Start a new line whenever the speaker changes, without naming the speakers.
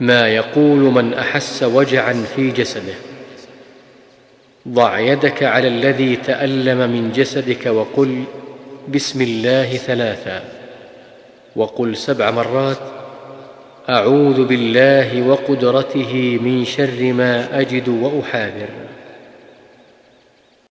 ما يقول من أحس وجعا في جسده. ضع يدك على الذي تألم من جسدك وقل بسم الله ثلاثا. وقل سبع مرات أعوذ بالله وقدرته من شر ما أجد وأحاذر.